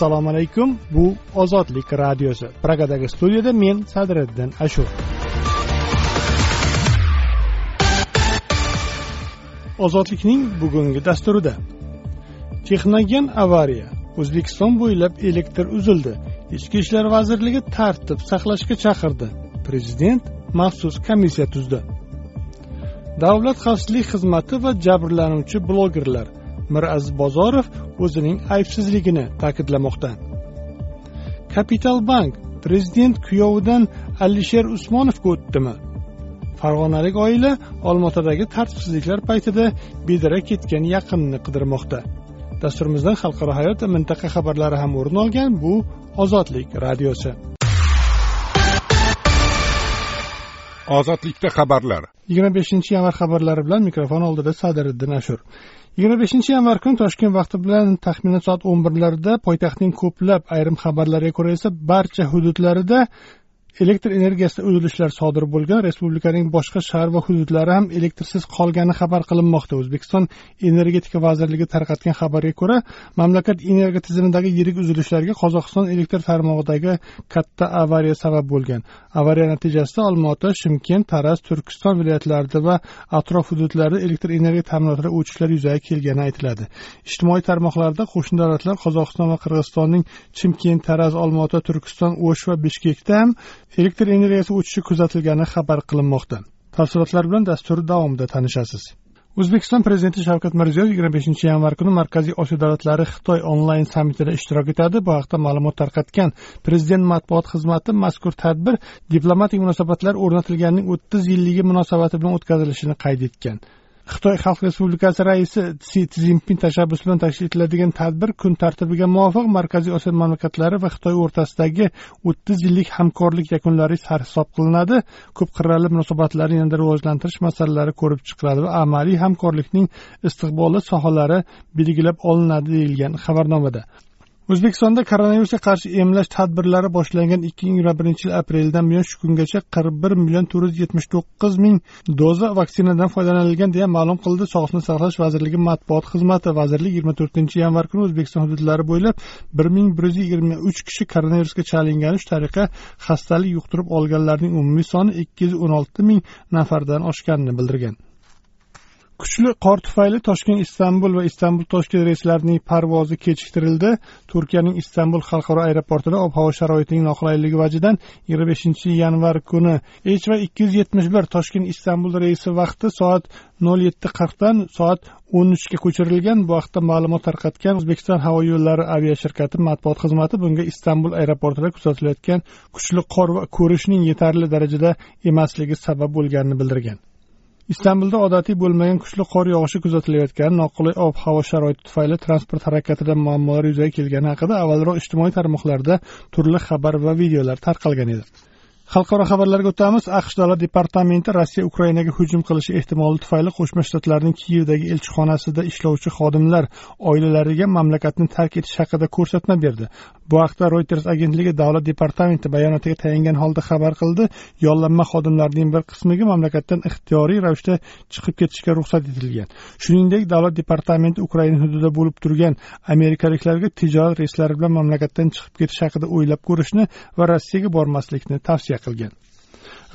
assalomu alaykum. Bu ozodlik radiosi. Pragadagi studiyada men sadriddin ashur. Ozodlikning bugungi dasturida texnogen avariya. O'zbekiston bo'ylab elektr uzildi. Ichki ishlar vazirligi tartib saqlashga chaqirdi. Prezident maxsus komissiya tuzdi. Davlat xavfsizlik xizmati va jabrlanuvchi blogerlar miraziz bozorov o'zining aybsizligini ta'kidlamoqda. Kapital bank prezident kuyovidan alisher usmonovga o'tdimi? Farg'onalik oila olmaotadagi tartibsizliklar paytida bedarak ketgan yaqinini qidirmoqda. Dasturimizdan xalqaro hayot va mintaqa xabarlari ham o'rin olgan bu ozodlik radiosi. Ozodlikda xabarlar. Yigirma beshinchi yanvar xabarlari bilan mikrofon oldida sadiriddin ashur. Yigirma beshinchi yanvar kuni toshkent vaqti bilan taxminan soat o'n birlarda poytaxtning ko'plab ayrim xabarlarga ko'ra esa barcha hududlarida elektr energiyasida uzilishlar sodir bo'lgan respublikaning boshqa shahar va hududlari ham elektrsiz qolgani xabar qilinmoqda. O'zbekiston energetika vazirligi tarqatgan xabarga ko'ra mamlakat energiya tizimidagi yirik uzilishlarga qozog'iston elektr tarmog'idagi katta avariya sabab bo'lgan. Avariya natijasida olmaota shimkent taraz turkiston viloyatlarida va atrof hududlarda elektr energiya ta'minotida o'chishlar yuzaga kelgani aytiladi. Ijtimoiy tarmoqlarda qo'shni davlatlar qozog'iston va qirg'izistonning chimkent taraz olmaota turkiston o'sh va bishkekda ham elektr energiyasi o'chishi kuzatilgani xabar qilinmoqda. Tafsilotlar bilan dastur davomida tanishasiz. O'zbekiston prezidenti shavkat mirziyoyev yigirma beshinchi yanvar kuni markaziy osiyo davlatlari xitoy onlayn sammitida ishtirok etadi. Bu haqda ma'lumot tarqatgan prezident matbuot xizmati mazkur tadbir diplomatik munosabatlar o'rnatilganining o'ttiz yilligi munosabati bilan o'tkazilishini qayd etgan. Xitoy xalq respublikasi raisi si szinpin tashabbusi bilan tashkil etiladigan tadbir kun tartibiga muvofiq markaziy osiyo mamlakatlari va xitoy o'rtasidagi o'ttiz yillik hamkorlik yakunlari sarhisob qilinadi. Ko'p qirrali munosabatlarni yanada rivojlantirish masalalari ko'rib chiqiladi va amaliy hamkorlikning istiqbolli sohalari belgilab olinadi deyilgan xabarnomada. O'zbekistonda koronavirusga qarshi emlash tadbirlari boshlangan ikki ming yigirma birinchi yil apreldan buyon shu kungacha qirq bir million to'rt yuz yetmish to'qqiz ming doza vaksinadan foydalanilgan deya ma'lum qildi sog'liqni saqlash vazirligi matbuot xizmati. Vazirlik yigirma to'rtinchi yanvar kuni o'zbekiston hududlari bo'ylab bir ming bir yuz yigirma uch kishi koronavirusga chalingani shu tariqa xastalik yuqtirib olganlarning umumiy soni ikki yuz o'n olti ming nafardan oshganini bildirgan. Kuchli qor tufayli toshkent istanbul va istanbul toshkent reyslarining parvozi kechiktirildi. Turkiyaning istanbul xalqaro aeroportida ob havo sharoitining noqulayligi vajidan yigirma beshinchi yanvar kuni h va ikki yuz yetmish bir toshkent istanbul reysi vaqti soat nol yetti qirqdan soat o'n uchga ko'chirilgan. Bu haqda ma'lumot tarqatgan o'zbekiston havo yo'llari aviashirkati matbuot xizmati bunga istanbul aeroportida kuzatilayotgan kuchli qor va ko'rishning yetarli darajada emasligi sabab bo'lganini bildirgan. Istanbulda odatiy bo'lmagan kuchli qor yog'ishi kuzatilayotgani noqulay ob havo sharoiti tufayli transport harakatida muammolar yuzaga kelgani haqida avvalroq ijtimoiy tarmoqlarda turli xabar va videolar tarqalgan edi. Xalqaro xabarlarga o'tamiz aqsh davlat departamenti rossiya ukrainaga hujum qilishi ehtimoli tufayli qo'shma shtatlarning kiyevdagi elchixonasida ishlovchi xodimlar oilalariga mamlakatni tark etish haqida ko'rsatma berdi. Bu haqda reuters agentligi davlat departamenti bayonotiga tayangan holda xabar qildi. Yollanma xodimlarning bir qismiga mamlakatdan ixtiyoriy ravishda chiqib ketishga ruxsat etilgan. Shuningdek davlat departamenti ukraina hududida bo'lib turgan amerikaliklarga tijorat reyslari bilan mamlakatdan chiqib ketish haqida o'ylab ko'rishni va rossiyaga bormaslikni tavsiya qilgan.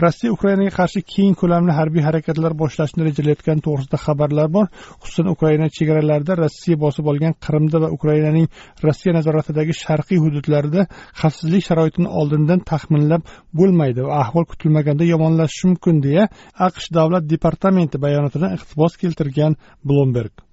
Rossiya ukrainaga qarshi keng ko'lamli harbiy harakatlar boshlashni rejalayotgani to'g'risida xabarlar bor. Xususan ukraina chegaralarida rossiya bosib olgan qrimda va ukrainaning rossiya nazoratidagi sharqiy hududlarida xavfsizlik sharoitini oldindan taxminlab bo'lmaydi va ahvol kutilmaganda yomonlashishi mumkin deya aqsh davlat departamenti bayonotidan iqtibos keltirgan blumberg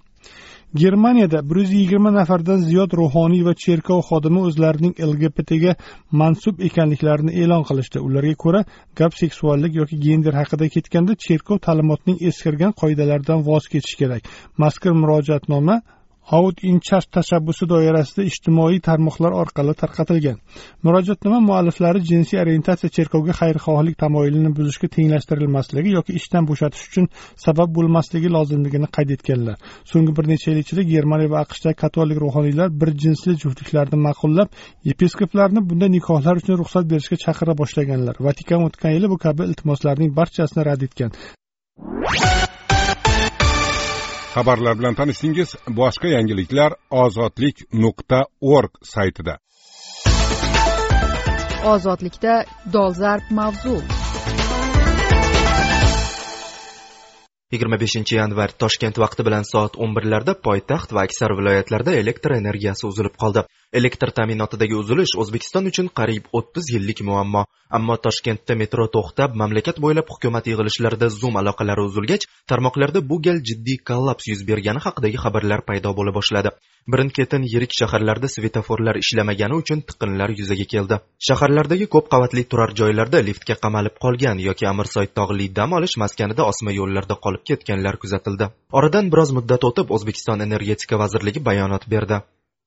germaniyada bir yuz yigirma nafardan ziyod ruhoniy va cherkov xodimi o'zlarining lgbtga mansub ekanliklarini e'lon qilishdi. Ularga ko'ra gap seksuallik yoki gender haqida ketganda cherkov ta'limotining eskirgan qoidalaridan voz kechish kerak. Mazkur murojaatnoma out in tashabbusi doirasida ijtimoiy tarmoqlar orqali tarqatilgan. Murojaatnoma mualliflari jinsiy orientatsiya cherkovga xayrixohlik tamoyilini buzishga tenglashtirilmasligi yoki ishdan bo'shatish uchun sabab bo'lmasligi lozimligini qayd etganlar. So'nggi bir necha yil ichida germaniya va aqshdagi katolik ruhoniylar bir jinsli juftliklarni ma'qullab yepiskoplarni bunday nikohlar uchun ruxsat berishga chaqira boshlaganlar. Vatikan o'tgan yili bu kabi iltimoslarning barchasini rad etgan. Xabarlar bilan tanishdingiz. Boshqa yangiliklar ozodlik nuqta org saytida. Ozodlikda dolzarb mavzu. Yigirma beshinchi yanvar toshkent vaqti bilan soat o'n birlarda poytaxt va aksar viloyatlarda elektr energiyasi uzilib qoldi elektr ta'minotidagi uzilish o'zbekiston uchun qariyb o'ttiz yillik muammo. Ammo toshkentda metro to'xtab mamlakat bo'ylab hukumat yig'ilishlarida zoom aloqalari uzilgach tarmoqlarda bu gal jiddiy kollaps yuz bergani haqidagi xabarlar paydo bo'la boshladi. Birin ketin yirik shaharlarda svetoforlar ishlamagani uchun tiqinlar yuzaga keldi. Shaharlardagi ko'p qavatli turar joylarda liftga qamalib qolgan yoki Amirsoy tog'li dam olish maskanida osma yo'llarda qolib ketganlar kuzatildi. Oradan biroz muddat o'tib o'zbekiston energetika vazirligi bayonot berdi.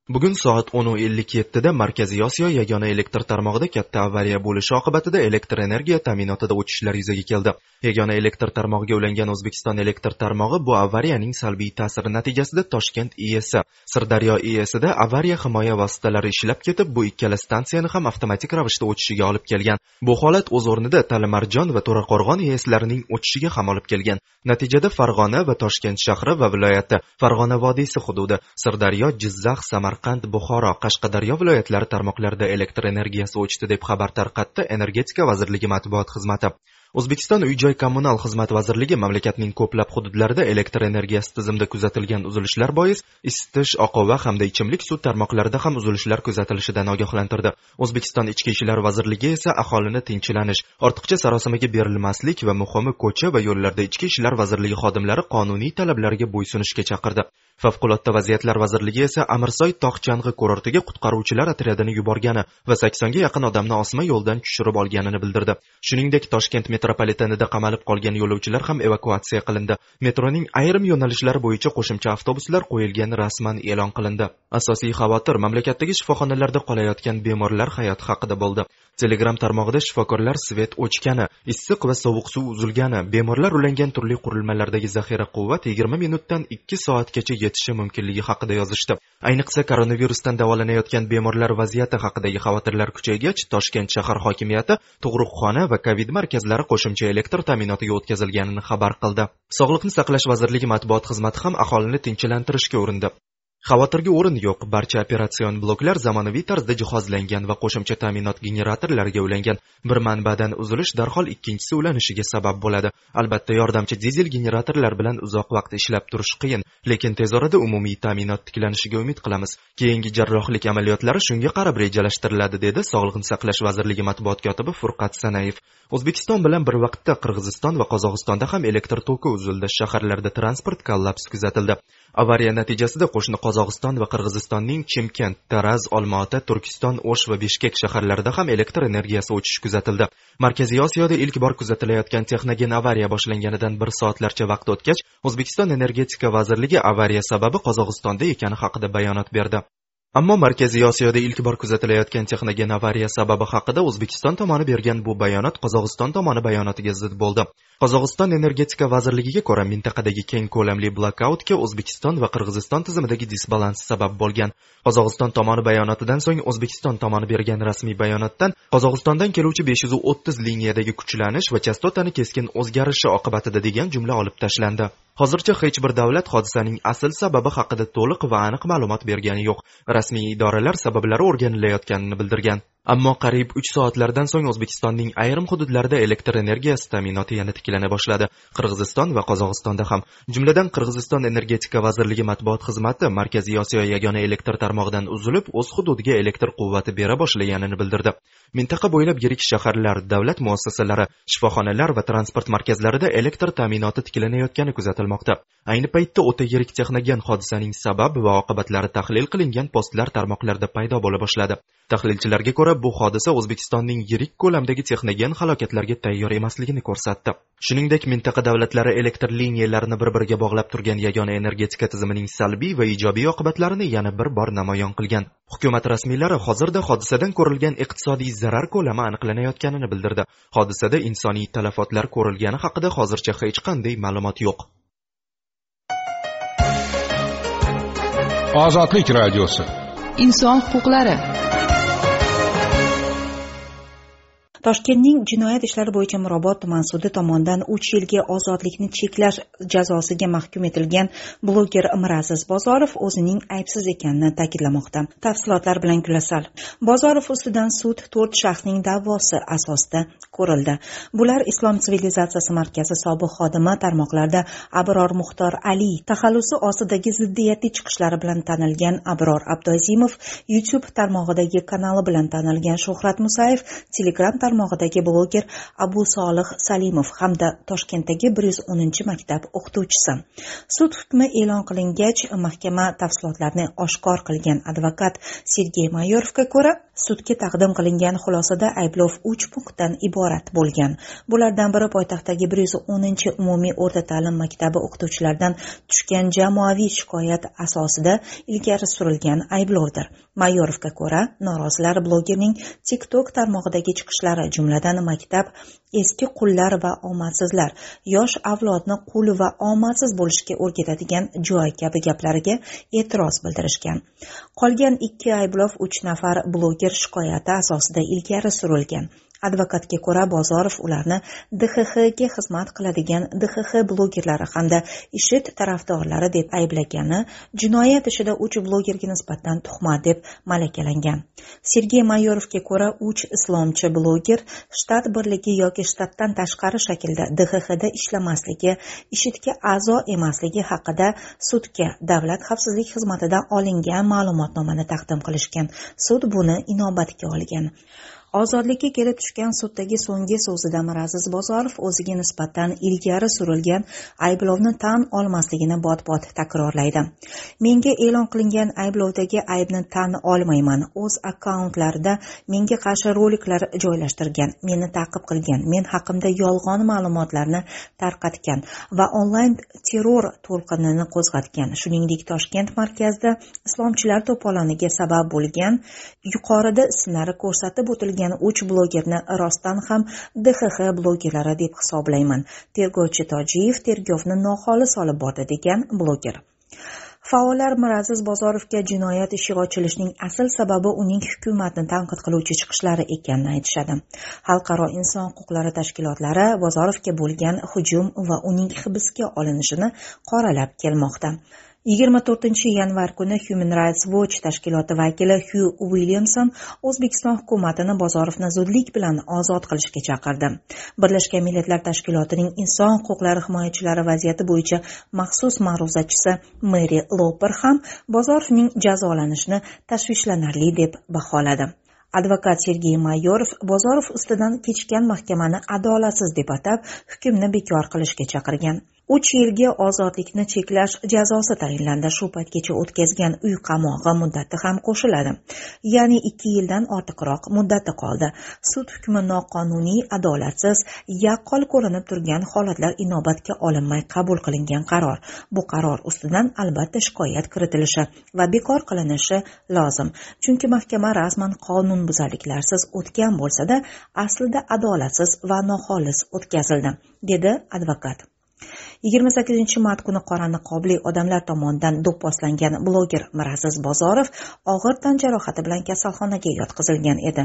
Bugun soat o'n ellik yettida markaziy osiyo yagona elektr tarmog'ida katta avariya bo'lishi oqibatida elektr energiya ta'minotida o'chishlar yuzaga keldi. Yagona elektr tarmog'iga ulangan o'zbekiston elektr tarmog'i bu avariyaning salbiy ta'siri natijasida toshkent ies sirdaryo iesida avariya himoya vositalari ishlab ketib bu ikkala stansiyani ham avtomatik ravishda o'chishiga olib kelgan. Bu holat o'z o'rnida talimarjon va to'raqo'rg'on ieslarining o'chishiga ham olib kelgan. Natijada farg'ona va toshkent shahri va viloyati farg'ona vodiysi hududi sirdaryo jizzax samarqand buxoro qashqadaryo viloyatlari tarmoqlarida elektr energiyasi o'chdi deb xabar tarqatdi energetika vazirligi matbuot xizmati. O'zbekiston uy joy kommunal xizmat vazirligi mamlakatning ko'plab hududlarida elektr energiyasi tizimida kuzatilgan uzilishlar bois isitish oqova hamda ichimlik suv tarmoqlarida ham uzilishlar kuzatilishidan ogohlantirdi. O'zbekiston ichki ishlar vazirligi esa aholini tinchlanish ortiqcha sarosimaga berilmaslik va muhimi ko'cha va yo'llarda ichki ishlar vazirligi xodimlari qonuniy talablarga bo'ysunishga chaqirdi. Favqulodda vaziyatlar vazirligi esa amirsoy tog' chang'i kurortiga qutqaruvchilar otryadini yuborgani va saksonga yaqin odamni osma yo'ldan tushirib olganini bildirdi. Shuningdek toshkent metropolitenida qamalib qolgan yo'lovchilar ham evakuatsiya qilindi. Metroning ayrim yo'nalishlari bo'yicha qo'shimcha avtobuslar qo'yilgani rasman e'lon qilindi. Asosiy xavotir mamlakatdagi shifoxonalarda qolayotgan bemorlar hayoti haqida bo'ldi. Telegram tarmog'ida shifokorlar svet o'chgani issiq va sovuq suv uzilgani bemorlar ulangan turli qurilmalardagi zaxira quvvat yigirma minutdan ikki soatgacha yetishi mumkinligi haqida yozishdi. Ayniqsa koronavirusdan davolanayotgan bemorlar vaziyati haqidagi xavotirlar kuchaygach toshkent shahar hokimiyati tug'ruqxona va covid markazlari qo'shimcha elektr ta'minotiga o'tkazilganini xabar qildi. Sog'liqni saqlash vazirligi matbuot xizmati ham aholini tinchlantirishga urindi xavotirga o'rin yo'q. Barcha operatsion bloklar zamonaviy tarzda jihozlangan va qo'shimcha ta'minot generatorlariga ulangan. Bir manbadan uzilish darhol ikkinchisi ulanishiga sabab bo'ladi. Albatta yordamchi dizel generatorlar bilan uzoq vaqt ishlab turish qiyin lekin tez orada umumiy ta'minot tiklanishiga umid qilamiz. Keyingi jarrohlik amaliyotlari shunga qarab rejalashtiriladi dedi sog'liqni saqlash vazirligi matbuot kotibi furqat sanayev. O'zbekiston bilan bir vaqtda qirg'iziston va qozog'istonda ham elektr toki uzildi. Shaharlarda transport kollapsi kuzatildi. Avariya natijasida qo'shni qozog'iston va qirg'izistonning chimkent taraz olmaota turkiston o'sh va bishkek shaharlarida ham elektr energiyasi o'chishi kuzatildi. Markaziy osiyoda ilk bor kuzatilayotgan texnogen avariya boshlanganidan bir soatlarcha vaqt o'tgach o'zbekiston energetika vazirligi avariya sababi qozog'istonda ekani haqida bayonot berdi. Ammo markaziy osiyoda ilk bor kuzatilayotgan texnogen avariya sababi haqida o'zbekiston tomoni bergan bu bayonot qozog'iston tomoni bayonotiga zid bo'ldi. Qozog'iston energetika vazirligiga ko'ra mintaqadagi keng ko'lamli blokautga o'zbekiston va qirg'iziston tizimidagi disbalans sabab bo'lgan. Qozog'iston tomoni bayonotidan so'ng o'zbekiston tomoni bergan rasmiy bayonotdan qozog'istondan keluvchi besh yuz o'ttiz liniyadagi kuchlanish va chastotani keskin o'zgarishi oqibatida degan jumla olib tashlandi. Hozircha hech bir davlat hodisaning asl sababi haqida to'liq va aniq ma'lumot bergani yo'q. Rasmiy idoralar sabablari o'rganilayotganini bildirgan. Ammo qariyb uch soatlardan so'ng o'zbekistonning ayrim hududlarida elektr energiyasi ta'minoti yana tiklana boshladi. Qirg'iziston va qozog'istonda ham. Jumladan qirg'iziston energetika vazirligi matbuot xizmati markaziy osiyo yagona elektr tarmog'idan uzilib o'z hududiga elektr quvvati bera boshlaganini bildirdi. Mintaqa bo'ylab yirik shaharlar davlat muassasalari shifoxonalar va transport markazlarida elektr ta'minoti tiklanayotgani kuzatildi kuzatilmoqda ayni paytda o'ta yirik texnogen hodisaning sabab va oqibatlari tahlil qilingan postlar tarmoqlarda paydo bo'la boshladi. Tahlilchilarga ko'ra bu hodisa o'zbekistonning yirik ko'lamdagi texnogen halokatlarga tayyor emasligini ko'rsatdi. Shuningdek mintaqa davlatlari elektr liniyalarini bir biriga bog'lab turgan yagona energetika tizimining salbiy va ijobiy oqibatlarini yana bir bor namoyon qilgan. Hukumat rasmiylari hozirda hodisadan ko'rilgan iqtisodiy zarar ko'lami aniqlanayotganini bildirdi. Hodisada insoniy talafotlar ko'rilgani haqida hozircha hech qanday ma'lumot yo'q. Ozodlik radiosi. Inson huquqlari. Toshkentning jinoyat ishlari bo'yicha mirobod tuman sudi tomonidan uch yilga ozodlikni cheklash jazosiga mahkum etilgan bloger miraziz bozorov o'zining aybsiz ekanini ta'kidlamoqda. Tafsilotlar bilan gulasal bozorov ustidan sud to'rt shaxsning da'vosi asosida ko'rildi. Bular islom sivilizatsiyasi markazi sobiq xodimi tarmoqlarda abror muxtor ali taxallusi ostidagi ziddiyatli chiqishlari bilan tanilgan abror abduazimov youtube tarmog'idagi kanali bilan tanilgan shuhrat musayev telegram tarmog'idagi bloger abu solih salimov hamda toshkentdagi bir yuz o'ninchi maktab o'qituvchisi. Sud hukmi e'lon qilingach mahkama tafsilotlarni oshkor qilgan advokat sergey mayorovga ko'ra sudga taqdim qilingan xulosada ayblov uch punktdan iborat bo'lgan. Bulardan biri poytaxtdagi bir yuz o'ninchi umumiy o'rta ta'lim maktabi o'qituvchilaridan tushgan jamoaviy shikoyat asosida ilgari surilgan ayblovdir. Mayorovga ko'ra norozilar blogerning tiktok tarmog'idagi chiqishlari jumladan maktab eski qullar va omadsizlar. Yosh avlodni qul va omadsiz bo'lishga o'rgatadigan joy kabi gaplariga e'tiroz bildirishgan. Qolgan ikki ayblov uch nafar bloger shikoyati asosida ilgari surilgan. Advokatga ko'ra bozorov ularni dxxga xizmat qiladigan dxx blogerlari hamda ishid tarafdorlari deb ayblagani jinoyat ishida uch blogerga nisbatan tuhmat deb malakalangan. Sergey mayorovga ko'ra uch islomchi bloger shtat birligi yoki shtatdan tashqari shaklda dxxda ishlamasligi ishidga a'zo emasligi haqida sudga davlat xavfsizlik xizmatidan olingan ma'lumotnomani taqdim qilishgan. Sud buni inobatga olgan. Ozodlikka kelib tushgan suddagi so'nggi so'zida miraziz bozorov o'ziga nisbatan ilgari surilgan ayblovni tan olmasligini bot bot takrorlaydi. Menga e'lon qilingan ayblovdagi aybni tan olmayman. O'z akkauntlarida menga qarshi roliklar joylashtirgan meni ta'qib qilgan men haqimda yolg'on ma'lumotlarni tarqatgan va onlayn terror to'lqinini qo'zg'atgan. Shuningdek toshkent markazida islomchilar to'poloniga sabab bo'lgan yuqorida ismlari ko'rsatib o'tilgan qilgan uch blogerni rostdan ham dxx blogerlari deb hisoblayman. Tergovchi tojiyev tergovni noxolis olib bordi degan bloger. Faollar miraziz bozorovga jinoyat ishi ochilishining asl sababi uning hukumatni tanqid qiluvchi chiqishlari ekanini aytishadi. Xalqaro inson huquqlari tashkilotlari bozorovga bo'lgan hujum va uning hibsga olinishini qoralab kelmoqda. Yigirma to'rtinchi yanvar kuni human rights watch tashkiloti vakili hyu uilyamson o'zbekiston hukumatini bozorovni zudlik bilan ozod qilishga chaqirdi. Birlashgan millatlar tashkilotining inson huquqlari himoyachilari vaziyati bo'yicha maxsus ma'ruzachisi meri loper ham bozorovning jazolanishini tashvishlanarli deb baholadi. Advokat sergey mayorov bozorov ustidan kechgan mahkamani adolatsiz deb atab hukmni bekor qilishga chaqirgan. Uch yilga ozodlikni cheklash jazosi tayinlandi. Shu paytgacha o'tkazgan uy qamog'i muddati ham qo'shiladi. Ya'ni ikki yildan ortiqroq muddati qoldi. Sud hukmi noqonuniy adolatsiz yaqqol ko'rinib turgan holatlar inobatga olinmay qabul qilingan qaror. Bu qaror ustidan albatta shikoyat kiritilishi va bekor qilinishi lozim. Chunki mahkama rasman qonunbuzarliklarsiz o'tgan bo'lsada aslida adolatsiz va noxolis o'tkazildi dedi advokat. Yigirma sakkizinchi mart kuni qora niqobli odamlar tomonidan do'pposlangan bloger miraziz bozorov og'ir tan jarohati bilan kasalxonaga yotqizilgan edi.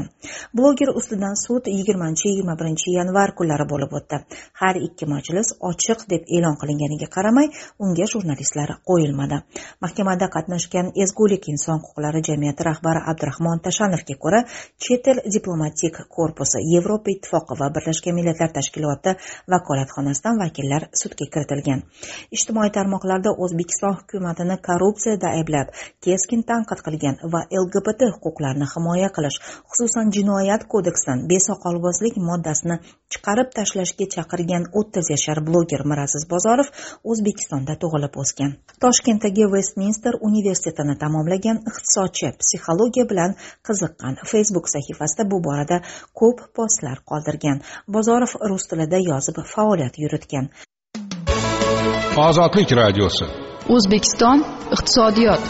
Bloger ustidan sud yigirmanchi yigirma birinchi yanvar kunlari bo'lib o'tdi. Har ikki majlis ochiq deb e'lon qilinganiga qaramay unga jurnalistlar qo'yilmadi. Mahkamada qatnashgan ezgulik inson huquqlari jamiyati rahbari abdurahmon tashanovga ko'ra chet el diplomatik korpusi yevropa ittifoqi va birlashgan millatlar tashkiloti vakolatxonasidan vakillar sudga kiritilgan. Ijtimoiy tarmoqlarda o'zbekiston hukumatini korrupsiyada ayblab keskin tanqid qilgan va lgbt huquqlarini himoya qilish xususan jinoyat kodeksidan besoqolbozlik moddasini chiqarib tashlashga chaqirgan o'ttiz yashar bloger miraziz bozorov o'zbekistonda tug'ilib o'sgan. Toshkentdagi vestminster universitetini tamomlagan iqtisodchi psixologiya bilan qiziqqan facebook sahifasida bu borada ko'p postlar qoldirgan. Bozorov rus tilida yozib faoliyat yuritgan. Ozodlik radiosi o'zbekiston iqtisodiyot.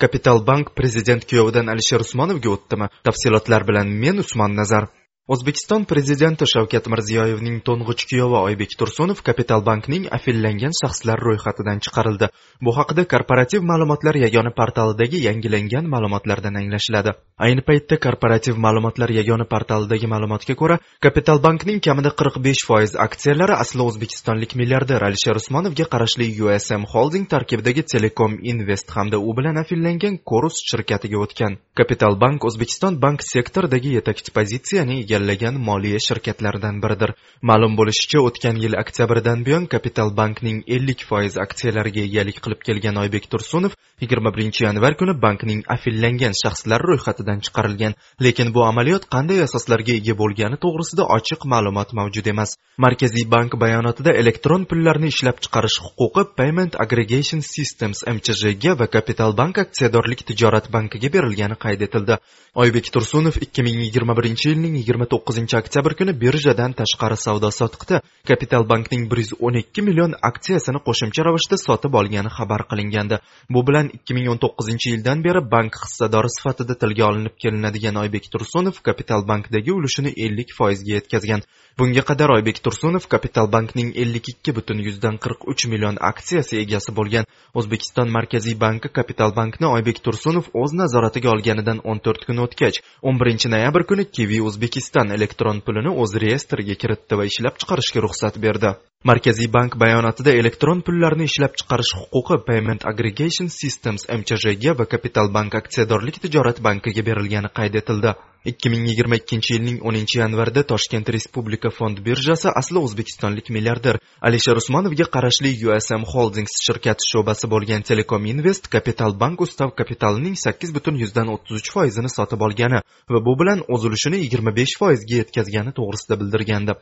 Kapital bank prezident kuyovidan alisher usmonovga o'tdimi? Tafsilotlar bilan men usmon nazar o'zbekiston prezidenti shavkat mirziyoyevning to'ng'ich kuyovi oybek tursunov kapital bankning afillangan shaxslar ro'yxatidan chiqarildi. Bu haqida korporativ ma'lumotlar yagona portalidagi yangilangan ma'lumotlardan anglashiladi. Ayni paytda korporativ ma'lumotlar yagona portalidagi ma'lumotga ko'ra kapital bankning kamida qirq besh foiz aksiyalari asli o'zbekistonlik milliarder alisher usmonovga qarashli usm holding tarkibidagi telekom invest hamda u bilan afillangan korus shirkatiga o'tgan. Kapital bank o'zbekiston bank sektoridagi yetakchi pozitsiyani egallagan moliya shirkatlaridan biridir. Ma'lum bo'lishicha, o'tgan yil oktyabrdan buyon Kapital bankning 50% aksiyalariga egalik qilib kelgan Oybek Tursunov 21 yanvar kuni bankning afillangan shaxslar ro'yxatidan chiqarilgan, lekin bu amaliyot qanday asoslarga ega bo'lgani to'g'risida ochiq ma'lumot mavjud emas. Markaziy bank bayonotida elektron pullarni ishlab chiqarish huquqi Payment Aggregation Systems mchjga va kapital Bank aksiyadorlik tijorat bankiga berilgani qayd etildi. Oybek Tursunov 2021-yilning 20 to'qqizinchi oktyabr kuni birjadan tashqari savdo sotiqda kapital bankning bir yuz o'n ikki million aksiyasini qo'shimcha ravishda sotib olgani xabar qilingandi. Bu bilan ikki ming o'n to'qqizinchi yildan beri bank hissadori sifatida tilga olinib kelinadigan oybek tursunov kapital bankdagi ulushini ellik foizga yetkazgan. Bunga qadar oybek tursunov kapital bankning ellik ikki butun yuzdan qirq uch million aksiyasi egasi bo'lgan. O'zbekiston markaziy banki kapital bankni oybek tursunov o'z nazoratiga olganidan o'n to'rt kun o'tgach o'n birinchi noyabr kuni kivi o'zbekiston elektron pulini o'z reyestriga kiritdi va ishlab chiqarishga ruxsat berdi. Markaziy bank bayonotida elektron pullarni ishlab chiqarish huquqi payment aggregation systems mchjga va kapital bank aksiyadorlik tijorat bankiga berilgani qayd etildi. Ikki ming yigirma ikkinchi yilning o'ninchi yanvarida toshkent respublika fond birjasi asli o'zbekistonlik milliarder alisher usmonovga qarashli usm holdings shirkati sho'basi bo'lgan telekom invest kapital bank ustav kapitalining sakkiz butun yuzdan o'ttiz uch foizini sotib olgani va bu bilan o'z ulushini yigirma besh foizga yetkazgani to'g'risida bildirgandi.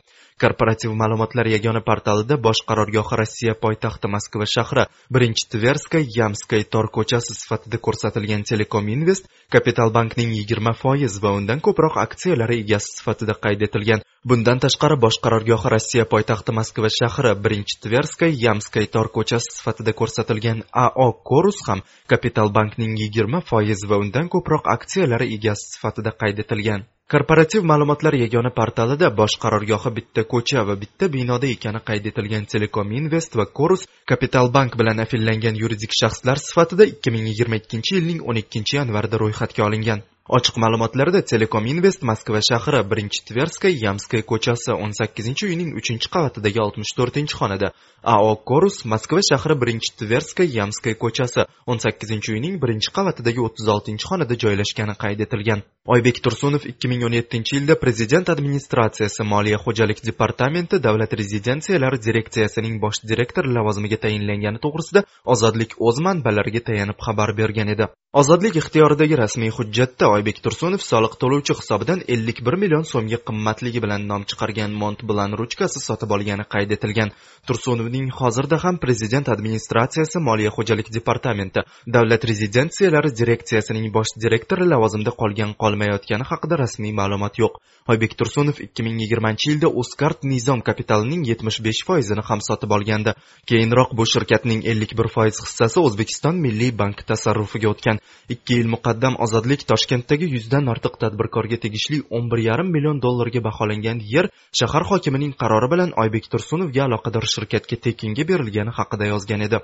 Korporativ ma'lumotlar yagona portalida bosh qarorgohi rossiya poytaxti moskva shahri birinchi tverskay yamskay tor ko'chasi sifatida ko'rsatilgan telekom invest kapital bankning yigirma foiz va mingdan ko'proq aksiyalari egasi sifatida qayd etilgan bundan tashqari bosh qarorgohi rossiya poytaxti moskva shahri birinchi tverskay yamskay tor ko'chasi sifatida ko'rsatilgan ao korus ham kapital bankning yigirma foiz va undan ko'proq aksiyalari egasi sifatida qayd etilgan. Korporativ ma'lumotlar yagona portalida bosh qarorgohi bitta ko'cha va bitta binoda ekani qayd etilgan telekom invest va korus kapital bank bilan afillangan yuridik shaxslar sifatida ikki ming yigirma ikkinchi yilning o'n ikkinchi yanvarida ro'yxatga olingan. Ochiq ma'lumotlarda telekom invest moskva shahri birinchi tverskay yamskay ko'chasi o'n sakkizinchi uyning uchinchi qavatidagi oltmish to'rtinchi xonada ao korus moskva shahri birinchi tverskay yamskay ko'chasi o'n sakkizinchi uyning birinchi qavatidagi o'ttiz oltinchi xonada joylashgani qayd etilgan oybek tursunov ikki ming o'n yettinchi yilda prezident administratsiyasi moliya xo'jalik departamenti davlat rezidensiyalari direksiyasining bosh direktori lavozimiga tayinlangani to'g'risida ozodlik o'z manbalariga tayanib xabar bergan edi ozodlik ixtiyoridagi rasmiy hujjatda oybek tursunov soliq to'lovchi hisobidan ellik bir million so'mga qimmatligi bilan nom chiqargan mont bilan ruchkasi sotib olgani qayd etilgan. Tursunovning hozirda ham prezident administratsiyasi moliya xo'jalik departamenti davlat rezidensiyalari direksiyasining bosh direktori lavozimida qolgan qolmayotgani haqida rasmiy ma'lumot yo'q. Oybek tursunov ikki ming yigirmanchi yilda uzcard nizom kapitalining yetmish besh foizini ham sotib olgandi. Keyinroq bu shirkatning ellik bir foiz hissasi o'zbekiston milliy banki tasarrufiga o'tgan. Ikki yil muqaddam ozodlik toshkentdagi yuzdan ortiq tadbirkorga tegishli o'n bir yarim million dollarga baholangan yer shahar hokimining qarori bilan oybek tursunovga aloqador shirkatga tekinga berilgani haqida yozgan edi.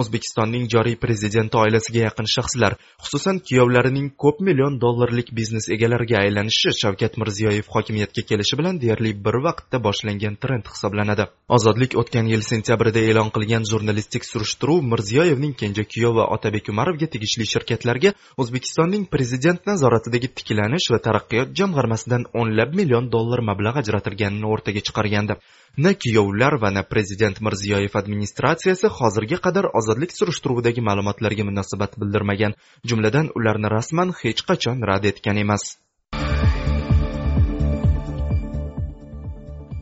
O'zbekistonning joriy prezidenti oilasiga yaqin shaxslar xususan kuyovlarining ko'p million dollarlik biznes egalariga aylanishi shavkat mirziyoyev hokimiyatga kelishi bilan deyarli bir vaqtda boshlangan trend hisoblanadi. Ozodlik o'tgan yil sentyabrida e'lon qilgan jurnalistik surishtiruv mirziyoyevning kenja kuyovi otabek umarovga tegishli shirkatlarga o'zbekistonning prezident nazoratidagi tiklanish va taraqqiyot jamg'armasidan o'nlab million dollar mablag' ajratilganini o'rtaga chiqargandi. Na kuyovlar va na prezident mirziyoyev administratsiyasi hozirga qadar ozodlik surishtiruvidagi ma'lumotlarga munosabat bildirmagan. Jumladan ularni rasman hech qachon rad etgan emas.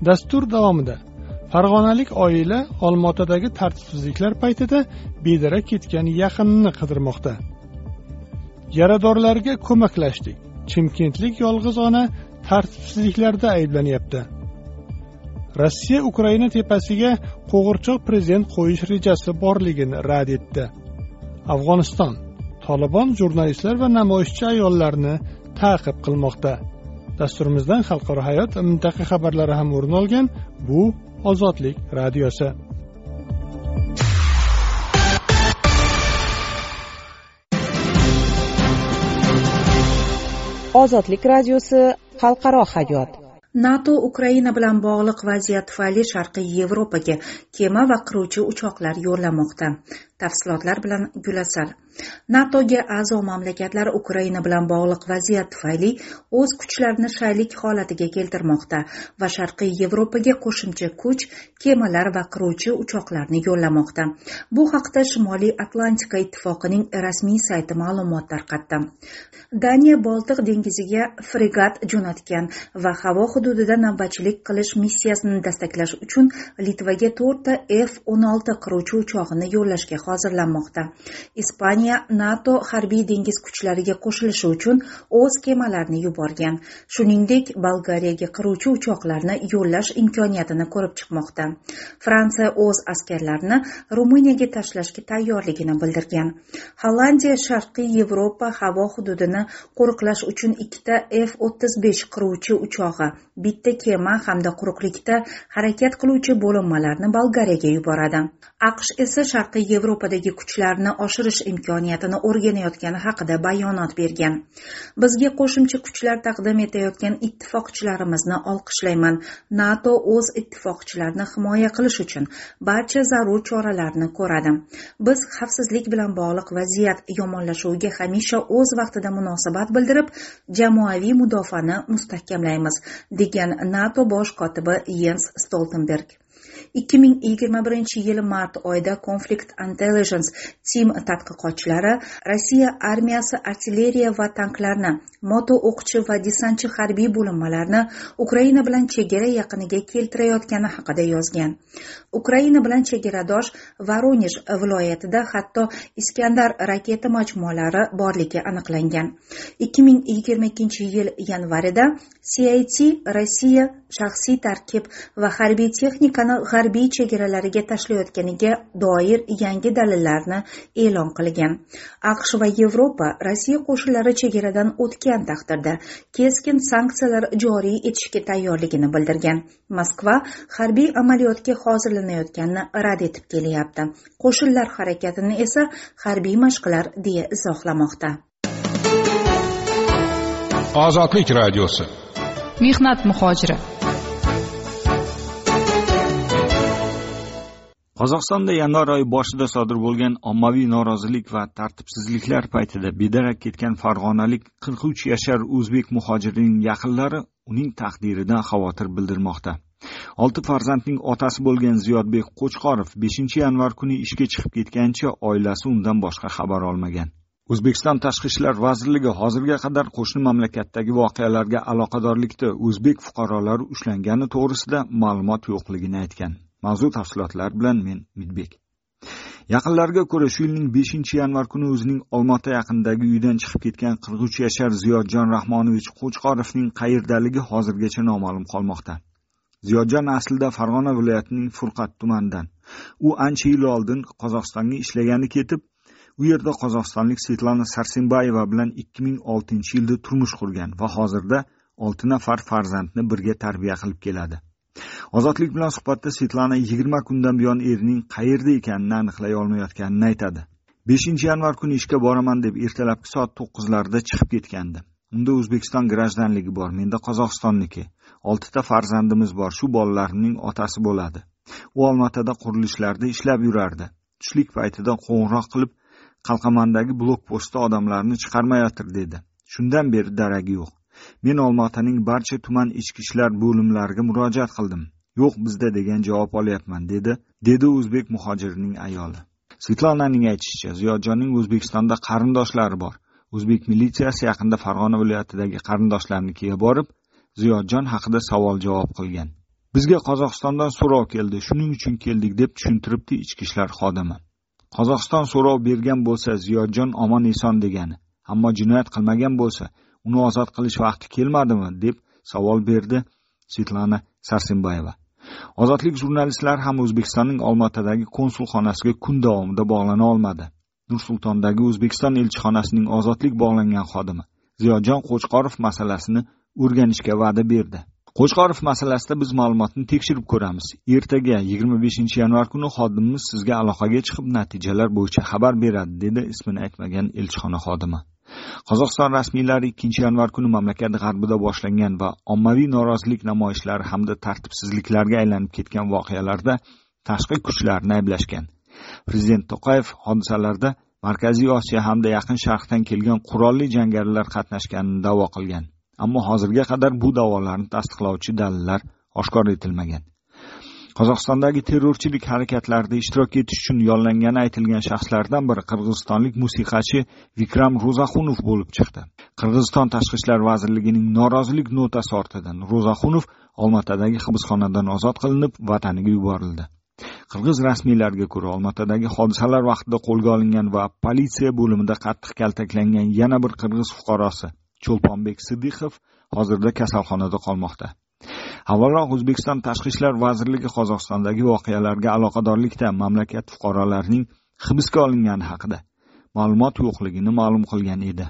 Dastur davomida farg'onalik oila olmaotadagi tartibsizliklar paytida bedarak ketgan yaqinini qidirmoqda. Yaradorlarga ko'maklashdik. Chimkentlik yolg'iz ona tartibsizliklarda ayblanyapti rossiya ukraina tepasiga qo'g'irchoq prezident qo'yish rejasi borligini rad etdi. Afg'oniston tolibon jurnalistlar va namoyishchi ayollarni ta'qib qilmoqda. Dasturimizdan xalqaro hayot mintaqa xabarlari ham o'rin olgan bu ozodlik radiosi. Ozodlik radiosi xalqaro hayot. Nato ukraina bilan bog'liq vaziyat tufayli sharqiy yevropaga kema va qiruvchi uchoqlar yo'llamoqda. Tafsilotlar bilan gulasal natoga a'zo mamlakatlar ukraina bilan bog'liq vaziyat tufayli o'z kuchlarini shaylik holatiga keltirmoqda va sharqiy yevropaga qo'shimcha kuch kemalar va qiruvchi uchoqlarni yo'llamoqda. Bu haqda shimoliy atlantika ittifoqining rasmiy sayti ma'lumot tarqatdi. Daniya boltiq dengiziga fregat jo'natgan va havo hududida navbatchilik qilish missiyasini dastaklash uchun litvaga to'rtta f o'n olti qiruvchi uchog'ini yo'llashga hozirlanmoqda. Ispaniya nato harbiy dengiz kuchlariga qo'shilishi uchun o'z kemalarini yuborgan. Shuningdek bolgariyaga qiruvchi uchoqlarni yo'llash imkoniyatini ko'rib chiqmoqda. Fransiya o'z askarlarini ruminiyaga tashlashga tayyorligini bildirgan. Hollandiya sharqiy yevropa havo hududini qo'riqlash uchun ikkita f o'ttiz besh qiruvchi uchog'i bitta kema hamda quruqlikda harakat qiluvchi bo'linmalarni bolgariyaga yuboradi. Aqsh esa sharqiy yevropa yevropadagi kuchlarni oshirish imkoniyatini o'rganayotgani haqida bayonot bergan. Bizga qo'shimcha kuchlar taqdim etayotgan ittifoqchilarimizni olqishlayman. Nato o'z ittifoqchilarini himoya qilish uchun barcha zarur choralarni ko'radi. Biz xavfsizlik bilan bog'liq vaziyat yomonlashuviga hamisha o'z vaqtida munosabat bildirib jamoaviy mudofaani mustahkamlaymiz degan nato bosh kotibi yens stoltenberg. Ikki ming yigirma birinchi yil mart oyida conflict intelligence team tadqiqotchilari rossiya armiyasi artilleriya va tanklarni moto o'qchi va desantchi harbiy bo'linmalarni ukraina bilan chegara yaqiniga keltirayotgani haqida yozgan. Ukraina bilan chegaradosh voronej viloyatida hatto iskandar raketa majmualari borligi aniqlangan. ikki ming yigirma ikkinchi yil yanvarida cit rossiya shaxsiy tarkib va harbiy texnikani g'arbiy chegaralariga tashlayotganiga doir yangi dalillarni e'lon qilgan. Aqsh va yevropa rossiya qo'shinlari chegaradan o'tgan taqdirda keskin sanksiyalar joriy etishga tayyorligini bildirgan. Moskva harbiy amaliyotga hozirlanayotganini rad etib kelyapti. Qo'shinlar harakatini esa harbiy mashqlar deya izohlamoqda. Ozodlik radiosi. Mehnat muhojiri qozog'istonda yanvar oyi boshida sodir bo'lgan ommaviy norozilik va tartibsizliklar paytida bedarak ketgan farg'onalik qirq uch yashar o'zbek muhojirining yaqinlari uning taqdiridan xavotir bildirmoqda. Olti farzandning otasi bo'lgan ziyodbek qo'chqorov beshinchi yanvar kuni ishga chiqib ketgancha oilasi undan boshqa xabar olmagan. O'zbekiston tashqi ishlar vazirligi hozirga qadar qo'shni mamlakatdagi voqealarga aloqadorlikda o'zbek fuqarolari ushlangani to'g'risida ma'lumot yo'qligini aytgan. Mavzu tafsilotlar bilan men midbek. Yaqinlarga ko'ra shu yilning beshinchi yanvar kuni o'zining olmaota yaqinidagi uyidan chiqib ketgan qirq uch yashar ziyodjon rahmonovich qo'chqorovning qayerdaligi hozirgacha noma'lum qolmoqda. Ziyodjon aslida farg'ona viloyatining furqat tumanidan. U ancha yil oldin qozog'istonga ishlagani ketib u yerda qozog'istonlik svetlana sarsenbayeva bilan ikki ming oltinchi yilda turmush qurgan va hozirda olti nafar farzandni birga tarbiya qilib keladi. Ozodlik bilan suhbatda svetlana yigirma kundan buyon erining qayerda ekanini aniqlay olmayotganini aytadi. Beshinchi yanvar kuni ishga boraman deb ertalabki soat to'qqizlarda chiqib ketgandi. Unda o'zbekiston grajdanligi bor menda qozog'istonniki. Oltita farzandimiz bor shu bolalarimning otasi bo'ladi. U olmaotada qurilishlarda ishlab yurardi. Tushlik paytida qo'ng'iroq qilib qalqamandagi blok postda odamlarni chiqarmayotir dedi. Shundan beri daragi yo'q. Men olmaotaning barcha tuman ichki ishlar bo'limlariga murojaat qildim. Yo'q bizda degan javob olyapman dedi dedi o'zbek muhojirining ayoli. Svetlananing aytishicha ziyodjonning o'zbekistonda qarindoshlari bor. O'zbek militsiyasi yaqinda farg'ona viloyatidagi qarindoshlarnikiga borib ziyodjon haqida savol javob qilgan. Bizga qozog'istondan so'rov keldi shuning uchun keldik deb tushuntiribdi ichki ishlar xodimi. Qozog'iston so'rov bergan bo'lsa ziyodjon omon eson degani ammo jinoyat qilmagan bo'lsa uni ozod qilish vaqti kelmadimi deb savol berdi svetlana sarsenbayeva ozodlik jurnalistlari ham o'zbekistonning olmaotadagi konsulxonasiga kun davomida bog'lana olmadi. Nur sultondagi o'zbekiston elchixonasining ozodlik bog'langan xodimi ziyodjon qo'chqorov masalasini o'rganishga va'da berdi. Qo'chqorov masalasida biz ma'lumotni tekshirib ko'ramiz. Ertaga yigirma beshinchi yanvar kuni xodimimiz sizga aloqaga chiqib natijalar bo'yicha xabar beradi dedi ismini aytmagan elchixona xodimi. Qozog'iston rasmiylari ikkinchi yanvar kuni mamlakat g'arbida boshlangan va ommaviy norozilik namoyishlari hamda tartibsizliklarga aylanib ketgan voqealarda tashqi kuchlarni ayblashgan. Prezident to'qayev hodisalarda markaziy osiyo hamda yaqin sharqdan kelgan qurolli jangarilar qatnashganini da'vo qilgan. Ammo hozirga qadar bu da'volarni tasdiqlovchi dalillar oshkor etilmagan. Qozog'istondagi terrorchilik harakatlarida ishtirok etish uchun yollangani aytilgan shaxslardan biri qirg'izistonlik musiqachi vikram ro'zaxunov bo'lib chiqdi. Qirg'iziston tashqi ishlar vazirligining norozilik notasi ortidan ro'zaxunov olmaotadagi hibsxonadan ozod qilinib vataniga yuborildi. Qirg'iz rasmiylariga ko'ra olmaotadagi hodisalar vaqtida qo'lga olingan va politsiya bo'limida qattiq kaltaklangan yana bir qirg'iz fuqarosi cho'lponbek siddiqov hozirda kasalxonada qolmoqda. Avvalroq o'zbekiston tashqi ishlar vazirligi qozog'istondagi voqealarga aloqadorlikda mamlakat fuqarolarining hibsga olingani haqida ma'lumot yo'qligini ma'lum qilgan edi.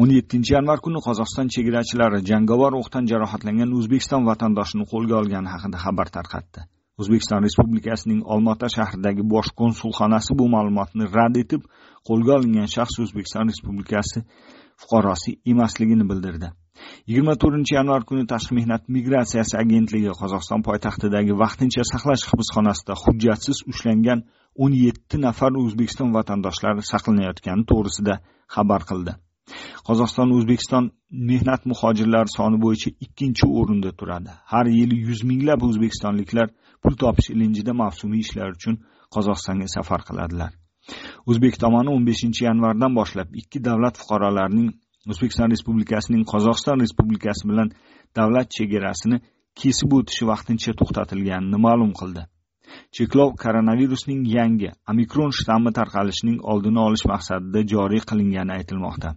o'n yettinchi yanvar kuni qozog'iston chegarachilari jangovar o'qdan jarohatlangan o'zbekiston vatandoshini qo'lga olgani haqida xabar tarqatdi. O'zbekiston respublikasining olmaota shahridagi bosh konsulxonasi bu ma'lumotni rad etib qo'lga olingan shaxs o'zbekiston respublikasi fuqarosi emasligini bildirdi. Yigirma to'rtinchi yanvar kuni tashqi mehnat migratsiyasi agentligi qozog'iston poytaxtidagi vaqtincha saqlash hibsxonasida hujjatsiz ushlangan o'n yetti nafar o'zbekiston vatandoshlari saqlanayotgani to'g'risida xabar qildi. Qozog'iston o'zbekiston mehnat muhojirlari soni bo'yicha ikkinchi o'rinda turadi. Har yili yuz minglab o'zbekistonliklar pul topish ilinjida mavsumiy ishlar uchun qozog'istonga safar qiladilar. O'zbek tomoni o'n beshinchi yanvardan boshlab ikki davlat fuqarolarining o'zbekiston respublikasining qozog'iston respublikasi bilan davlat chegarasini kesib o'tishi vaqtincha to'xtatilganini ma'lum qildi. Cheklov koronavirusning yangi omikron shtammi tarqalishining oldini olish maqsadida joriy qilingani aytilmoqda.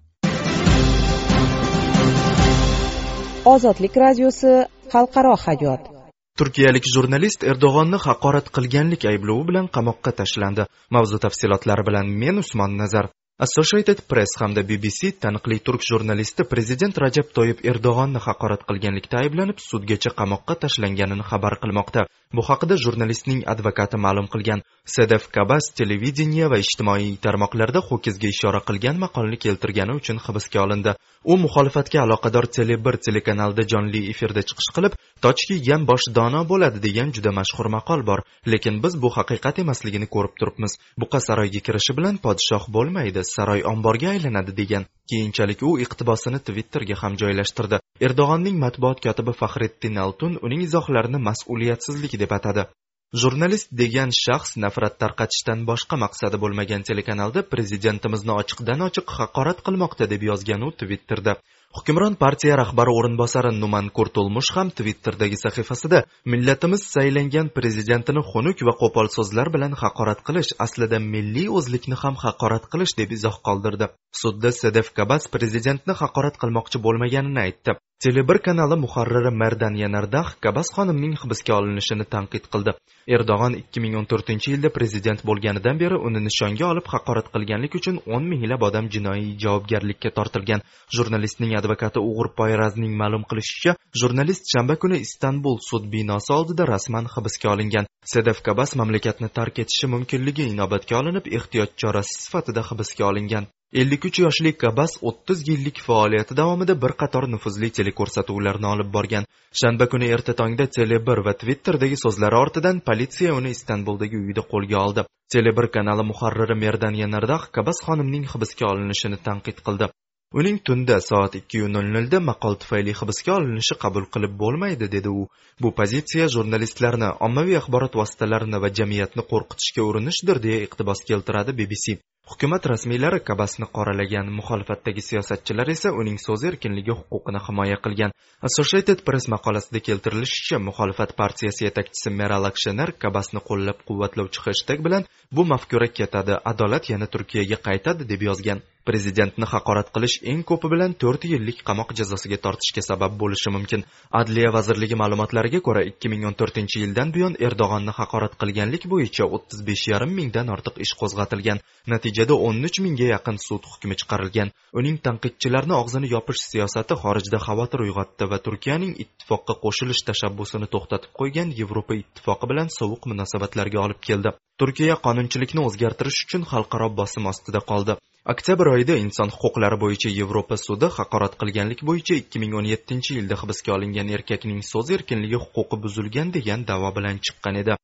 Ozodlik radiosi xalqaro hayot. Turkiyalik jurnalist erdo'g'onni haqorat qilganlik ayblovi bilan qamoqqa tashlandi. Mavzu tafsilotlari bilan men usmon nazar associated press hamda bbc taniqli turk jurnalisti prezident rajab toyib erdo'g'onni haqorat qilganlikda ayblanib sudgacha qamoqqa tashlanganini xabar qilmoqda. Bu haqida jurnalistning advokati ma'lum qilgan. Sedef kabas televideniye va ijtimoiy tarmoqlarda ho'kizga ishora qilgan maqolni keltirgani uchun hibsga olindi. U muxolifatga aloqador tele bir telekanalda jonli efirda chiqish qilib toj kiygan bosh dono bo'ladi degan juda mashhur maqol bor. Lekin biz bu haqiqat emasligini ko'rib turibmiz. Buqa saroyga kirishi bilan podshoh bo'lmaydi saroy omborga aylanadi degan keyinchalik u iqtibosini twitterga ham joylashtirdi. Erdo'g'onning matbuot kotibi faxriddin altun uning izohlarini mas'uliyatsizlik deb atadi. Jurnalist degan shaxs nafrat tarqatishdan boshqa maqsadi bo'lmagan telekanalda prezidentimizni ochiqdan ochiq haqorat qilmoqda deb yozgan u twitterda. Hukmron partiya rahbari o'rinbosari numan kurtulmush ham twitterdagi sahifasida millatimiz saylangan prezidentini xunuk va qo'pol so'zlar bilan haqorat qilish aslida milliy o'zlikni ham haqorat qilish deb izoh qoldirdi. Sudda sedef kabas prezidentni haqorat qilmoqchi bo'lmaganini aytdi. Tele bir kanali muharriri merdan yanardax kabas xonimning hibsga olinishini tanqid qildi. Erdo'g'on 2014 yilda prezident bo'lganidan beri uni nishonga olib haqorat qilganlik uchun 10 minglab odam jinoiy javobgarlikka tortilgan. Jurnalistning advokati o'g'ir poyrazning ma'lum qilishicha jurnalist shanba kuni istanbul sud binosi oldida rasman hibsga olingan. Sedef kabas mamlakatni tark etishi mumkinligi inobatga olinib ehtiyot chorasi sifatida hibsga olingan. ellik uch yoshli kabas o'ttiz yillik faoliyati davomida bir qator nufuzli teleko'rsatuvlarni olib borgan. Shanba kuni erta tongda tele bir va twitterdagi so'zlari ortidan politsiya uni istanbuldagi uyida qo'lga oldi. Tele bir kanali muharriri merdan yanardax kabas xonimning hibsga olinishini tanqid qildi. Uning tunda soat ikki nol nolda maqol tufayli hibsga olinishi qabul qilib bo'lmaydi dedi u. Bu pozitsiya jurnalistlarni ommaviy axborot vositalarini va jamiyatni qo'rqitishga urinishdir deya iqtibos keltiradi bbc hukumat rasmiylari kabasni qoralagan muxolifatdagi siyosatchilar esa uning so'z erkinligi huquqini himoya qilgan. Associated press maqolasida keltirilishicha muxolifat partiyasi yetakchisi meral akshener kabasni qo'llab quvvatlovchi hashtag bilan bu mafkura ketadi adolat yana turkiyaga qaytadi deb yozgan. Prezidentni haqorat qilish eng ko'pi bilan to'rt yillik qamoq jazosiga tortishga sabab bo'lishi mumkin. Adliya vazirligi ma'lumotlariga ko'ra ikki ming o'n to'rtinchi yildan buyon erdo'g'onni haqorat qilganlik bo'yicha o'ttiz besh yarim mingdan ortiq ish qo'zg'atilgan. Natijada o'n uch mingga yaqin sud hukmi chiqarilgan. Uning tanqidchilarni og'zini yopish siyosati xorijda xavotir uyg'otdi va turkiyaning ittifoqqa qo'shilish tashabbusini to'xtatib qo'ygan yevropa ittifoqi bilan sovuq munosabatlarga olib keldi. Turkiya qonunchilikni o'zgartirish uchun xalqaro bosim ostida qoldi. Oktyabr oyida inson huquqlari bo'yicha yevropa sudi haqorat qilganlik bo'yicha ikki ming o'n yettinchi yilda hibsga olingan erkakning so'z erkinligi huquqi buzilgan degan da'vo bilan chiqqan edi.